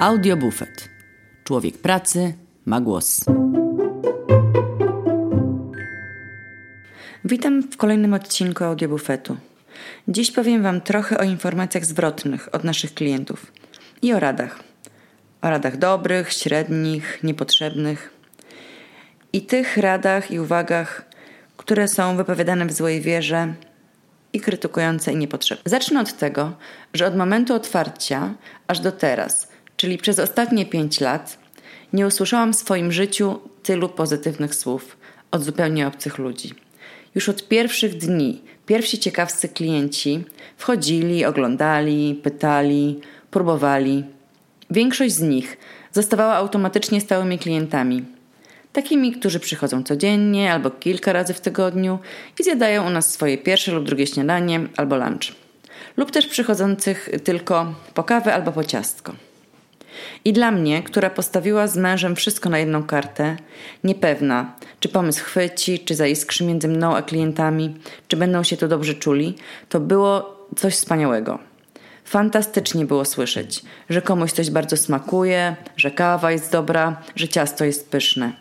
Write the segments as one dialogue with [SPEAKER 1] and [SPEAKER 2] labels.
[SPEAKER 1] Audiobufet. Człowiek pracy ma głos.
[SPEAKER 2] Witam w kolejnym odcinku Audiobufetu. Dziś powiem Wam trochę o informacjach zwrotnych od naszych klientów i o radach. O radach dobrych, średnich, niepotrzebnych i tych radach i uwagach, które są wypowiadane w złej wierze i krytykujące i niepotrzebne. Zacznę od tego, że od momentu otwarcia aż do teraz, czyli przez ostatnie pięć lat, nie usłyszałam w swoim życiu tylu pozytywnych słów od zupełnie obcych ludzi. Już od pierwszych dni pierwsi ciekawscy klienci wchodzili, oglądali, pytali, próbowali. Większość z nich zostawała automatycznie stałymi klientami. Takimi, którzy przychodzą codziennie albo kilka razy w tygodniu i zjadają u nas swoje pierwsze lub drugie śniadanie albo lunch. Lub też przychodzących tylko po kawę albo po ciastko. I dla mnie, która postawiła z mężem wszystko na jedną kartę, niepewna, czy pomysł chwyci, czy zaiskrzy między mną a klientami, czy będą się tu dobrze czuli, to było coś wspaniałego. Fantastycznie było słyszeć, że komuś coś bardzo smakuje, że kawa jest dobra, że ciasto jest pyszne.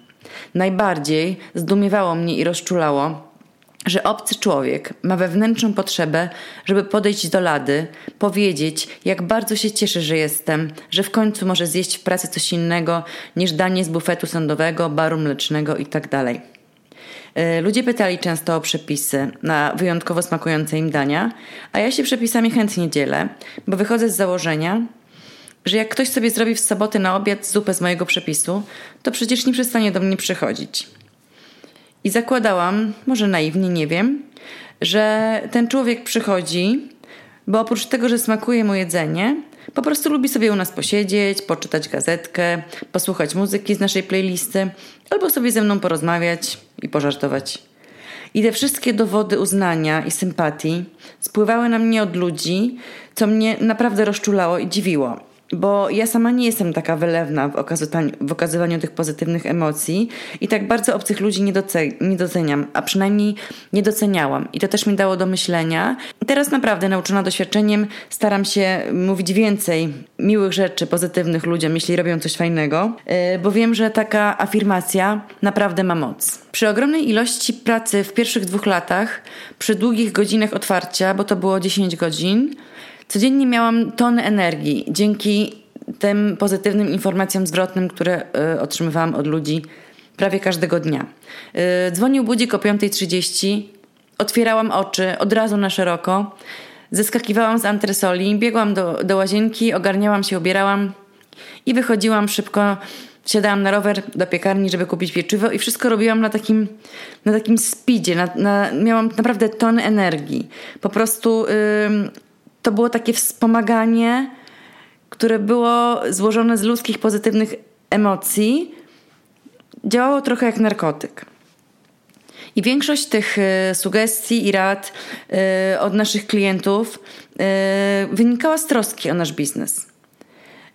[SPEAKER 2] Najbardziej zdumiewało mnie i rozczulało, że obcy człowiek ma wewnętrzną potrzebę, żeby podejść do lady, powiedzieć, jak bardzo się cieszy, że jestem, że w końcu może zjeść w pracy coś innego niż danie z bufetu sądowego, baru mlecznego itd. Tak e, ludzie pytali często o przepisy na wyjątkowo smakujące im dania, a ja się przepisami chętnie dzielę, bo wychodzę z założenia, że jak ktoś sobie zrobi w sobotę na obiad zupę z mojego przepisu, to przecież nie przestanie do mnie przychodzić. I zakładałam, może naiwnie, nie wiem, że ten człowiek przychodzi, bo oprócz tego, że smakuje mu jedzenie, po prostu lubi sobie u nas posiedzieć, poczytać gazetkę, posłuchać muzyki z naszej playlisty, albo sobie ze mną porozmawiać i pożartować. I te wszystkie dowody uznania i sympatii spływały na mnie od ludzi, co mnie naprawdę rozczulało i dziwiło bo ja sama nie jestem taka wylewna w, w okazywaniu tych pozytywnych emocji i tak bardzo obcych ludzi nie, nie doceniam, a przynajmniej nie doceniałam. I to też mi dało do myślenia. I teraz naprawdę nauczona doświadczeniem staram się mówić więcej miłych rzeczy, pozytywnych ludziom, jeśli robią coś fajnego, yy, bo wiem, że taka afirmacja naprawdę ma moc. Przy ogromnej ilości pracy w pierwszych dwóch latach, przy długich godzinach otwarcia, bo to było 10 godzin, Codziennie miałam tony energii dzięki tym pozytywnym informacjom zwrotnym, które y, otrzymywałam od ludzi prawie każdego dnia. Y, dzwonił budzik o 5.30, otwierałam oczy od razu na szeroko, zeskakiwałam z antresoli, biegłam do, do łazienki, ogarniałam się, ubierałam i wychodziłam szybko wsiadałam na rower do piekarni, żeby kupić pieczywo i wszystko robiłam na takim, na takim speedzie. Na, na, miałam naprawdę ton energii. Po prostu to było takie wspomaganie, które było złożone z ludzkich pozytywnych emocji. Działało trochę jak narkotyk. I większość tych y, sugestii i rad y, od naszych klientów y, wynikała z troski o nasz biznes.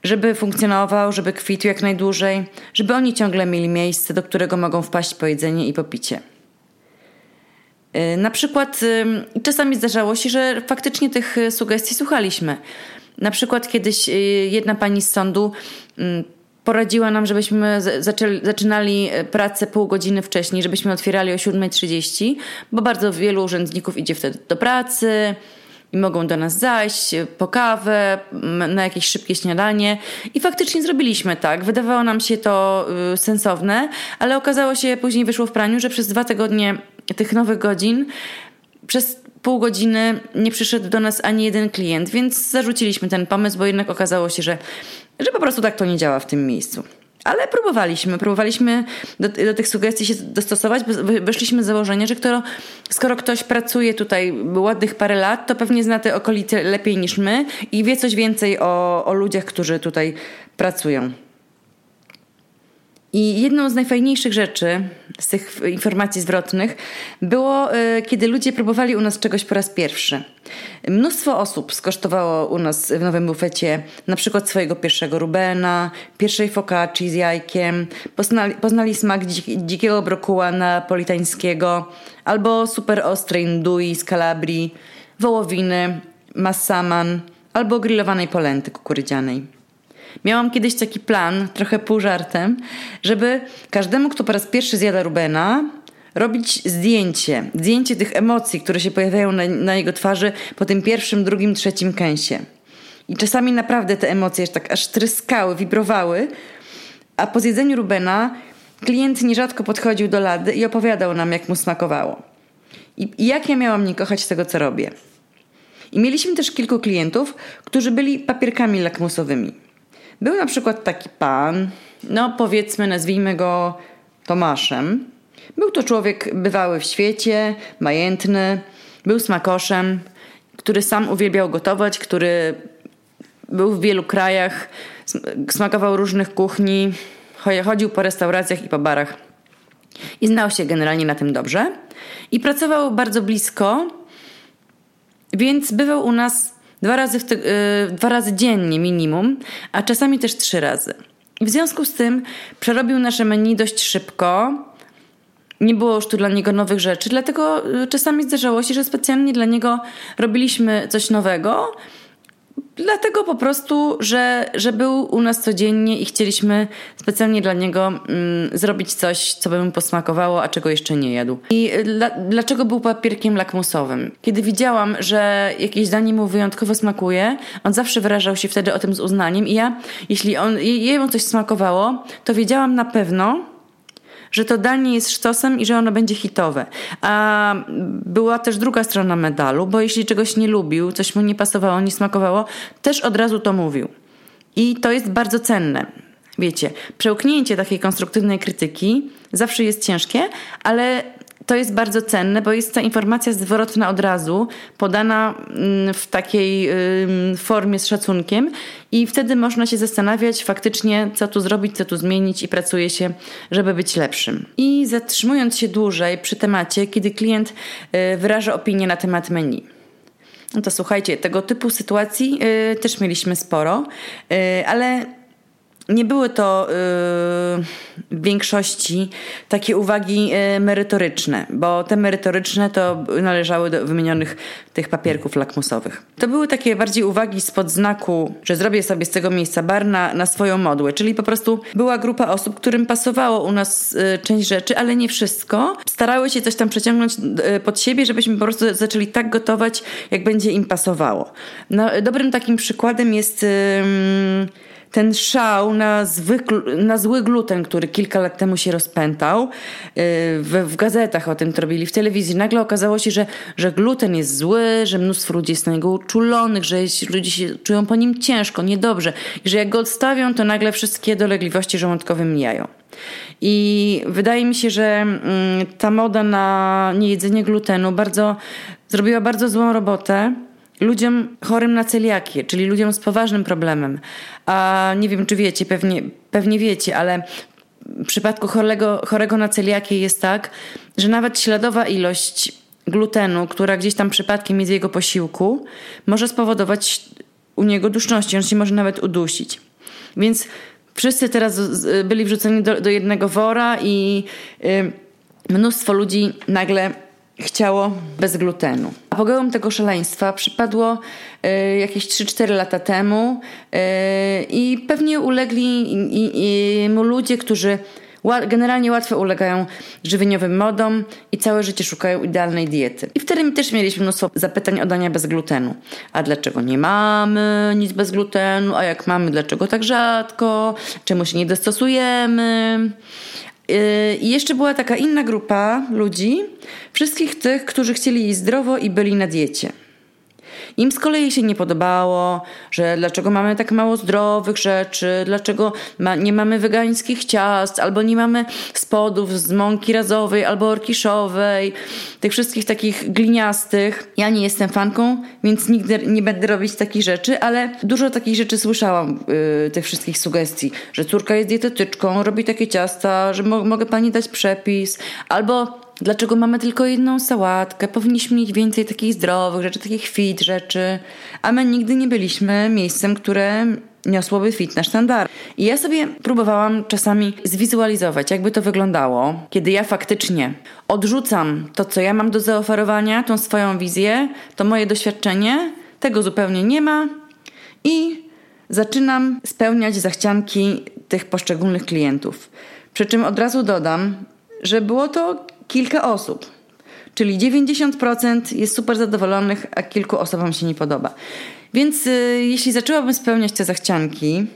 [SPEAKER 2] Żeby funkcjonował, żeby kwitł jak najdłużej, żeby oni ciągle mieli miejsce, do którego mogą wpaść po jedzenie i po picie. Y, na przykład y, czasami zdarzało się, że faktycznie tych y, sugestii słuchaliśmy. Na przykład kiedyś jedna pani z sądu poradziła nam, żebyśmy zaczęli, zaczynali pracę pół godziny wcześniej, żebyśmy otwierali o 7.30, bo bardzo wielu urzędników idzie wtedy do pracy i mogą do nas zajść po kawę, na jakieś szybkie śniadanie. I faktycznie zrobiliśmy tak. Wydawało nam się to sensowne, ale okazało się, później wyszło w praniu, że przez dwa tygodnie tych nowych godzin przez pół godziny nie przyszedł do nas ani jeden klient, więc zarzuciliśmy ten pomysł, bo jednak okazało się, że, że po prostu tak to nie działa w tym miejscu. Ale próbowaliśmy, próbowaliśmy do, do tych sugestii się dostosować, wyszliśmy z założenia, że kto, skoro ktoś pracuje tutaj ładnych parę lat, to pewnie zna te okolice lepiej niż my i wie coś więcej o, o ludziach, którzy tutaj pracują. I jedną z najfajniejszych rzeczy z tych informacji zwrotnych było, e, kiedy ludzie próbowali u nas czegoś po raz pierwszy. Mnóstwo osób skosztowało u nas w nowym bufecie na przykład swojego pierwszego Rubena, pierwszej focacci z jajkiem, poznali, poznali smak dzikiego brokuła napolitańskiego albo super ostrej ndui z Kalabrii, wołowiny, massaman albo grillowanej polenty kukurydzianej. Miałam kiedyś taki plan, trochę pół żartem, żeby każdemu, kto po raz pierwszy zjada Rubena, robić zdjęcie, zdjęcie tych emocji, które się pojawiają na, na jego twarzy po tym pierwszym, drugim, trzecim kęsie. I czasami naprawdę te emocje tak aż tryskały, wibrowały, a po zjedzeniu Rubena klient nierzadko podchodził do lady i opowiadał nam, jak mu smakowało. I, i jak ja miałam nie kochać tego, co robię. I mieliśmy też kilku klientów, którzy byli papierkami lakmusowymi. Był na przykład taki pan, no powiedzmy, nazwijmy go Tomaszem. Był to człowiek bywały w świecie, majętny, był smakoszem, który sam uwielbiał gotować, który był w wielu krajach, smakował różnych kuchni, chodził po restauracjach i po barach. I znał się generalnie na tym dobrze. I pracował bardzo blisko, więc bywał u nas dwa razy, ty- yy, dwa razy dziennie minimum, a czasami też trzy razy. W związku z tym przerobił nasze menu dość szybko. Nie było już tu dla niego nowych rzeczy, dlatego y, czasami zdarzało się, że specjalnie dla niego robiliśmy coś nowego, Dlatego po prostu, że, że był u nas codziennie i chcieliśmy specjalnie dla niego mm, zrobić coś, co by mu posmakowało, a czego jeszcze nie jadł. I dla, dlaczego był papierkiem lakmusowym? Kiedy widziałam, że jakieś danie mu wyjątkowo smakuje, on zawsze wyrażał się wtedy o tym z uznaniem i ja, jeśli on, jemu coś smakowało, to wiedziałam na pewno, że to danie jest sztosem i że ono będzie hitowe. A była też druga strona medalu, bo jeśli czegoś nie lubił, coś mu nie pasowało, nie smakowało, też od razu to mówił. I to jest bardzo cenne. Wiecie, przełknięcie takiej konstruktywnej krytyki zawsze jest ciężkie, ale to jest bardzo cenne, bo jest ta informacja zwrotna od razu, podana mm, w takiej formie z szacunkiem i wtedy można się zastanawiać faktycznie, co tu zrobić, co tu zmienić i pracuje się, żeby być lepszym. I zatrzymując się dłużej przy temacie, kiedy klient y, wyraża opinię na temat menu. No to słuchajcie, tego typu sytuacji y, też mieliśmy sporo, y, ale nie były to yy, w większości takie uwagi yy, merytoryczne, bo te merytoryczne to należały do wymienionych tych papierków lakmusowych. To były takie bardziej uwagi spod znaku, że zrobię sobie z tego miejsca bar na, na swoją modłę, czyli po prostu była grupa osób, którym pasowało u nas yy, część rzeczy, ale nie wszystko. Starały się coś tam przeciągnąć pod siebie, żebyśmy po prostu zaczęli tak gotować, jak będzie im pasowało. No, dobrym takim przykładem jest ten szał na, zwykl, na zły gluten, który kilka lat temu się rozpętał, y, w, w gazetach o tym to robili, w telewizji, nagle okazało się, że, że gluten jest zły, że mnóstwo ludzi jest na niego uczulonych, że jest, ludzie się czują po nim ciężko, niedobrze. I że jak go odstawią, to nagle wszystkie dolegliwości żołądkowe mijają. I wydaje mi się, że mm, ta moda na niejedzenie glutenu bardzo zrobiła bardzo złą robotę ludziom chorym na celiakię, czyli ludziom z poważnym problemem. A nie wiem, czy wiecie, pewnie, pewnie wiecie, ale w przypadku chorego, chorego na celiakię jest tak, że nawet śladowa ilość glutenu, która gdzieś tam przypadkiem jest jego posiłku, może spowodować u niego duszności. On się może nawet udusić. Więc wszyscy teraz byli wrzuceni do, do jednego wora i y, mnóstwo ludzi nagle chciało bez glutenu. Apogeum tego szaleństwa przypadło y, jakieś 3-4 lata temu y, i pewnie ulegli mu ludzie, którzy generalnie łatwo ulegają żywieniowym modom i całe życie szukają idealnej diety. I wtedy też mieliśmy mnóstwo zapytań o dania bez glutenu. A dlaczego nie mamy nic bez glutenu? A jak mamy, dlaczego tak rzadko? Czemu się nie dostosujemy? Yy, I jeszcze była taka inna grupa ludzi, wszystkich tych, którzy chcieli jeść zdrowo i byli na diecie. Im z kolei się nie podobało, że dlaczego mamy tak mało zdrowych rzeczy, dlaczego ma, nie mamy wegańskich ciast, albo nie mamy spodów z mąki razowej albo orkiszowej, tych wszystkich takich gliniastych. Ja nie jestem fanką, więc nigdy nie będę robić takich rzeczy, ale dużo takich rzeczy słyszałam, yy, tych wszystkich sugestii, że córka jest dietetyczką, robi takie ciasta, że mo mogę pani dać przepis, albo Dlaczego mamy tylko jedną sałatkę? Powinniśmy mieć więcej takich zdrowych rzeczy, takich fit rzeczy. A my nigdy nie byliśmy miejscem, które niosłoby fit na sztandar. I ja sobie próbowałam czasami zwizualizować, jakby to wyglądało, kiedy ja faktycznie odrzucam to, co ja mam do zaoferowania, tą swoją wizję, to moje doświadczenie, tego zupełnie nie ma i zaczynam spełniać zachcianki tych poszczególnych klientów. Przy czym od razu dodam, że było to kilka osób. Czyli 90% jest super zadowolonych, a kilku osobom się nie podoba. Więc y, jeśli zaczęłabym spełniać te zachcianki,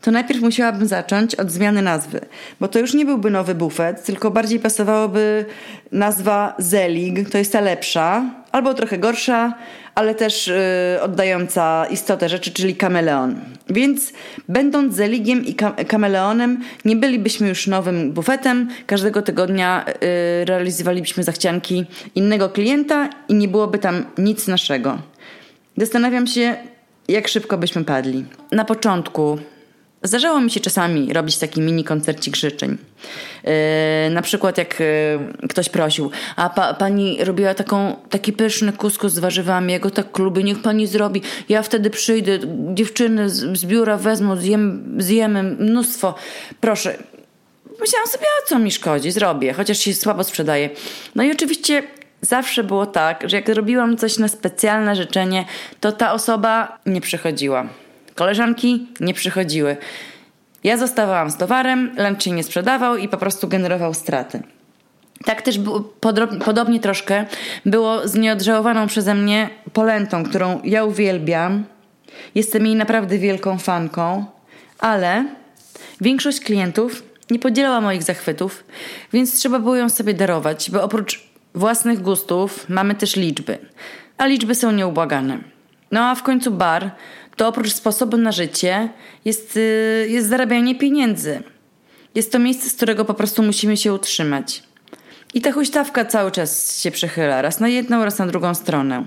[SPEAKER 2] to najpierw musiałabym zacząć od zmiany nazwy, bo to już nie byłby nowy bufet, tylko bardziej pasowałoby nazwa Zelig, to jest ta lepsza, albo trochę gorsza, ale też yy, oddająca istotę rzeczy, czyli kameleon. Więc będąc Zeligiem i kam kameleonem, nie bylibyśmy już nowym bufetem. Każdego tygodnia yy, realizowalibyśmy zachcianki innego klienta i nie byłoby tam nic naszego. Zastanawiam się, jak szybko byśmy padli. Na początku Zdarzało mi się czasami robić taki mini koncercik życzeń. Yy, na przykład jak yy, ktoś prosił, a pa, pani robiła taką, taki pyszny kuskus z warzywami, ja go tak lubię, niech pani zrobi. Ja wtedy przyjdę, dziewczyny z, z biura wezmą, zjem, zjemy mnóstwo. Proszę. Myślałam sobie, a co mi szkodzi, zrobię, chociaż się słabo sprzedaje. No i oczywiście zawsze było tak, że jak robiłam coś na specjalne życzenie, to ta osoba nie przychodziła. Koleżanki nie przychodziły. Ja zostawałam z towarem, się nie sprzedawał i po prostu generował straty. Tak też podobnie troszkę było z nieodżałowaną przeze mnie polentą, którą ja uwielbiam. Jestem jej naprawdę wielką fanką, ale większość klientów nie podzielała moich zachwytów, więc trzeba było ją sobie darować, bo oprócz własnych gustów mamy też liczby, a liczby są nieubłagane. No a w końcu bar to oprócz sposobu na życie jest, y, jest zarabianie pieniędzy. Jest to miejsce, z którego po prostu musimy się utrzymać. I ta huśtawka cały czas się przechyla, raz na jedną, raz na drugą stronę.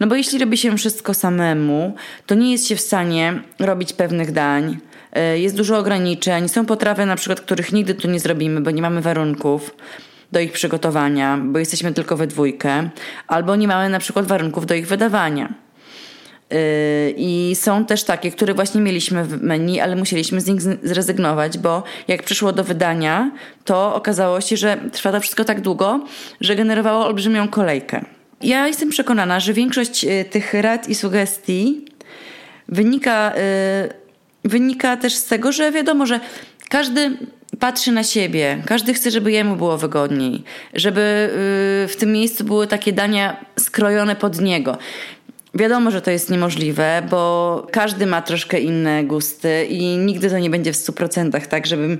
[SPEAKER 2] No bo jeśli robi się wszystko samemu, to nie jest się w stanie robić pewnych dań. Y, jest dużo ograniczeń. Są potrawy, na przykład, których nigdy tu nie zrobimy, bo nie mamy warunków do ich przygotowania, bo jesteśmy tylko we dwójkę, albo nie mamy na przykład warunków do ich wydawania. Yy, I są też takie, które właśnie mieliśmy w menu, ale musieliśmy z nich zrezygnować, bo jak przyszło do wydania, to okazało się, że trwa to wszystko tak długo, że generowało olbrzymią kolejkę. Ja jestem przekonana, że większość yy, tych rad i sugestii wynika, yy, wynika też z tego, że wiadomo, że każdy patrzy na siebie, każdy chce, żeby jemu było wygodniej, żeby w tym miejscu były takie dania skrojone pod niego. Wiadomo, że to jest niemożliwe, bo każdy ma troszkę inne gusty i nigdy to nie będzie w 100% tak, żebym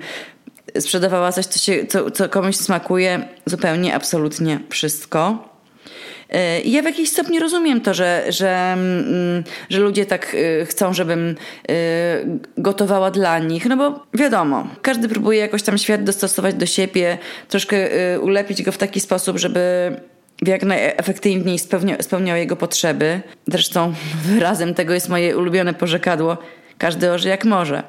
[SPEAKER 2] sprzedawała coś, co, się, co, co komuś smakuje zupełnie, absolutnie wszystko. Y, I ja w jakiś stopniu rozumiem to, że, że, mm, że ludzie tak y, chcą, żebym y, gotowała dla nich, no bo wiadomo, każdy próbuje jakoś tam świat dostosować do siebie, troszkę ulepić go w taki sposób, żeby w jak najefektywniej spełnia, spełniał jego potrzeby. Zresztą wyrazem tego jest moje ulubione porzekadło każdy orze jak może.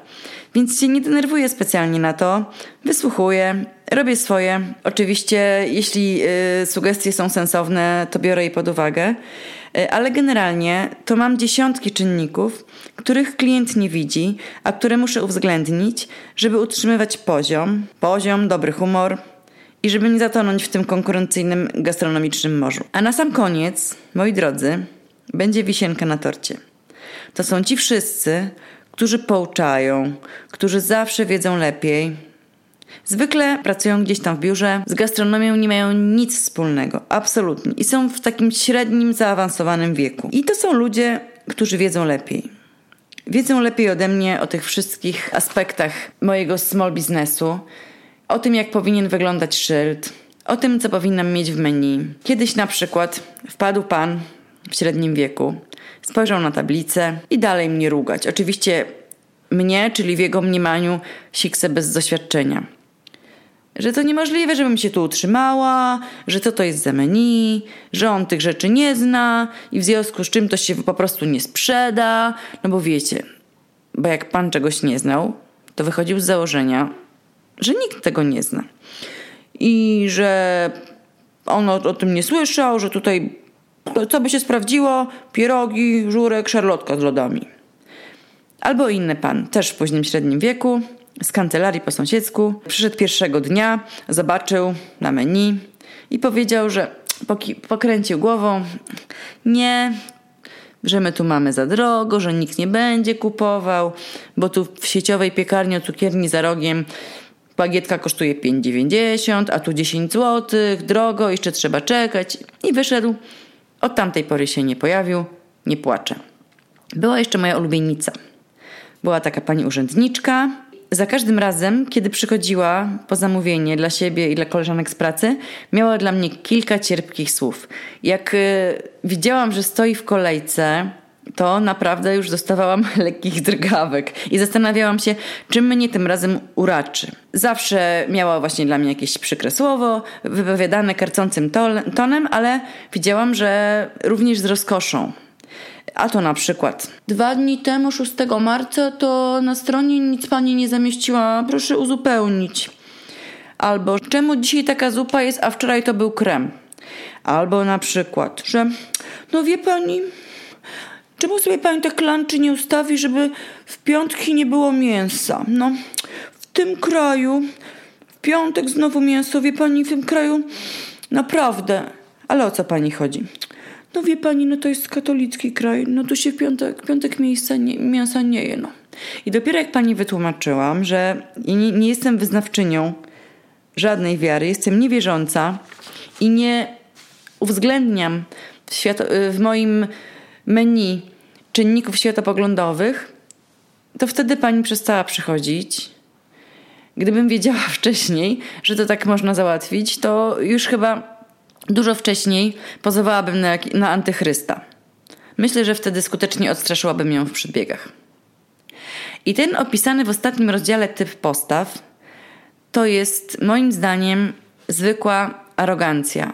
[SPEAKER 2] Więc się nie denerwuję specjalnie na to, wysłuchuję, robię swoje. Oczywiście, jeśli y, sugestie są sensowne, to biorę je pod uwagę, y, ale generalnie to mam dziesiątki czynników, których klient nie widzi, a które muszę uwzględnić, żeby utrzymywać poziom, poziom, dobry humor, i żeby nie zatonąć w tym konkurencyjnym gastronomicznym morzu. A na sam koniec, moi drodzy, będzie wisienka na torcie. To są ci wszyscy, którzy pouczają, którzy zawsze wiedzą lepiej. Zwykle pracują gdzieś tam w biurze, z gastronomią nie mają nic wspólnego, absolutnie. I są w takim średnim, zaawansowanym wieku. I to są ludzie, którzy wiedzą lepiej. Wiedzą lepiej ode mnie o tych wszystkich aspektach mojego small biznesu, o tym, jak powinien wyglądać szyld, o tym, co powinnam mieć w menu. Kiedyś na przykład wpadł pan w średnim wieku, spojrzał na tablicę i dalej mnie rugać. Oczywiście mnie, czyli w jego mniemaniu, siksę bez doświadczenia. Że to niemożliwe, żebym się tu utrzymała, że co to jest za menu, że on tych rzeczy nie zna i w związku z czym to się po prostu nie sprzeda. No bo wiecie, bo jak pan czegoś nie znał, to wychodził z założenia, że nikt tego nie zna. I że on o, o tym nie słyszał, że tutaj co by się sprawdziło? Pierogi, żurek, szarlotka z lodami. Albo inny pan, też w późnym średnim wieku, z kancelarii po sąsiedzku, przyszedł pierwszego dnia, zobaczył na menu i powiedział, że pokręcił głową. Nie, że my tu mamy za drogo, że nikt nie będzie kupował, bo tu w sieciowej piekarni o cukierni za rogiem bagietka kosztuje 5,90, a tu 10 zł, drogo, jeszcze trzeba czekać. I wyszedł. Od tamtej pory się nie pojawił, nie płacze. Była jeszcze moja ulubienica. Była taka pani urzędniczka. Za każdym razem, kiedy przychodziła po zamówienie dla siebie i dla koleżanek z pracy, miała dla mnie kilka cierpkich słów. Jak y, widziałam, że stoi w kolejce, to naprawdę już dostawałam lekkich drgawek i zastanawiałam się, czym mnie tym razem uraczy. Zawsze miała właśnie dla mnie jakieś przykre słowo, wypowiadane karcącym tonem, ale widziałam, że również z rozkoszą. A to na przykład. Dwa dni temu, 6 marca, to na stronie nic pani nie zamieściła, proszę uzupełnić. Albo czemu dzisiaj taka zupa jest, a wczoraj to był krem. Albo na przykład, że no wie pani, czemu sobie pani tak lanczy nie ustawi, żeby w piątki nie było mięsa? No, w tym kraju, w piątek znowu mięso, wie pani, w tym kraju naprawdę. Ale o co pani chodzi? No wie pani, no to jest katolicki kraj, no tu się w piątek, piątek miejsca nie, mięsa nie je, no. I dopiero jak pani wytłumaczyłam, że nie, nie jestem wyznawczynią żadnej wiary, jestem niewierząca i nie uwzględniam w, świat, w moim menu czynników światopoglądowych, to wtedy pani przestała przychodzić. Gdybym wiedziała wcześniej, że to tak można załatwić, to już chyba Dużo wcześniej pozowałabym na, na antychrysta. Myślę, że wtedy skutecznie odstraszyłabym ją w przedbiegach. I ten opisany w ostatnim rozdziale typ postaw to jest moim zdaniem zwykła arogancja.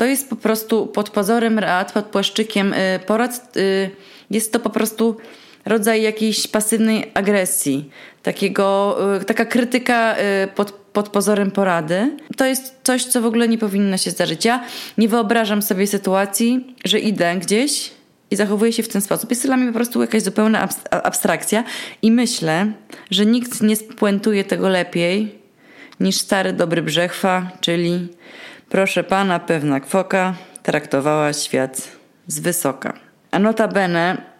[SPEAKER 2] To jest po prostu pod pozorem rad, pod płaszczykiem y, porad, y, jest to po prostu rodzaj jakiejś pasywnej agresji, takiego, y, taka krytyka pod, pod pozorem porady. To jest coś, co w ogóle nie powinno się zdarzyć. Ja nie wyobrażam sobie sytuacji, że idę gdzieś i zachowuję się w ten sposób. Jest dla mnie po prostu jakaś zupełna abstrakcja i myślę, że nikt nie spuentuje tego lepiej niż stary dobry Brzechwa, czyli proszę pana, pewna kwoka traktowała świat z wysoka. A notabene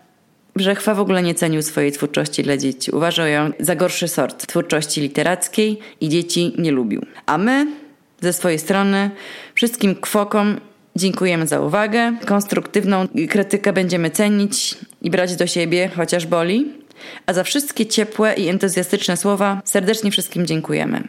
[SPEAKER 2] Brzechwa w ogóle nie cenił swojej twórczości dla dzieci. Uważał ją za gorszy sort twórczości literackiej i dzieci nie lubił. A my ze swojej strony wszystkim kwokom dziękujemy za uwagę. Konstruktywną krytykę będziemy cenić i brać do siebie, chociaż boli. A za wszystkie ciepłe i entuzjastyczne słowa serdecznie wszystkim dziękujemy.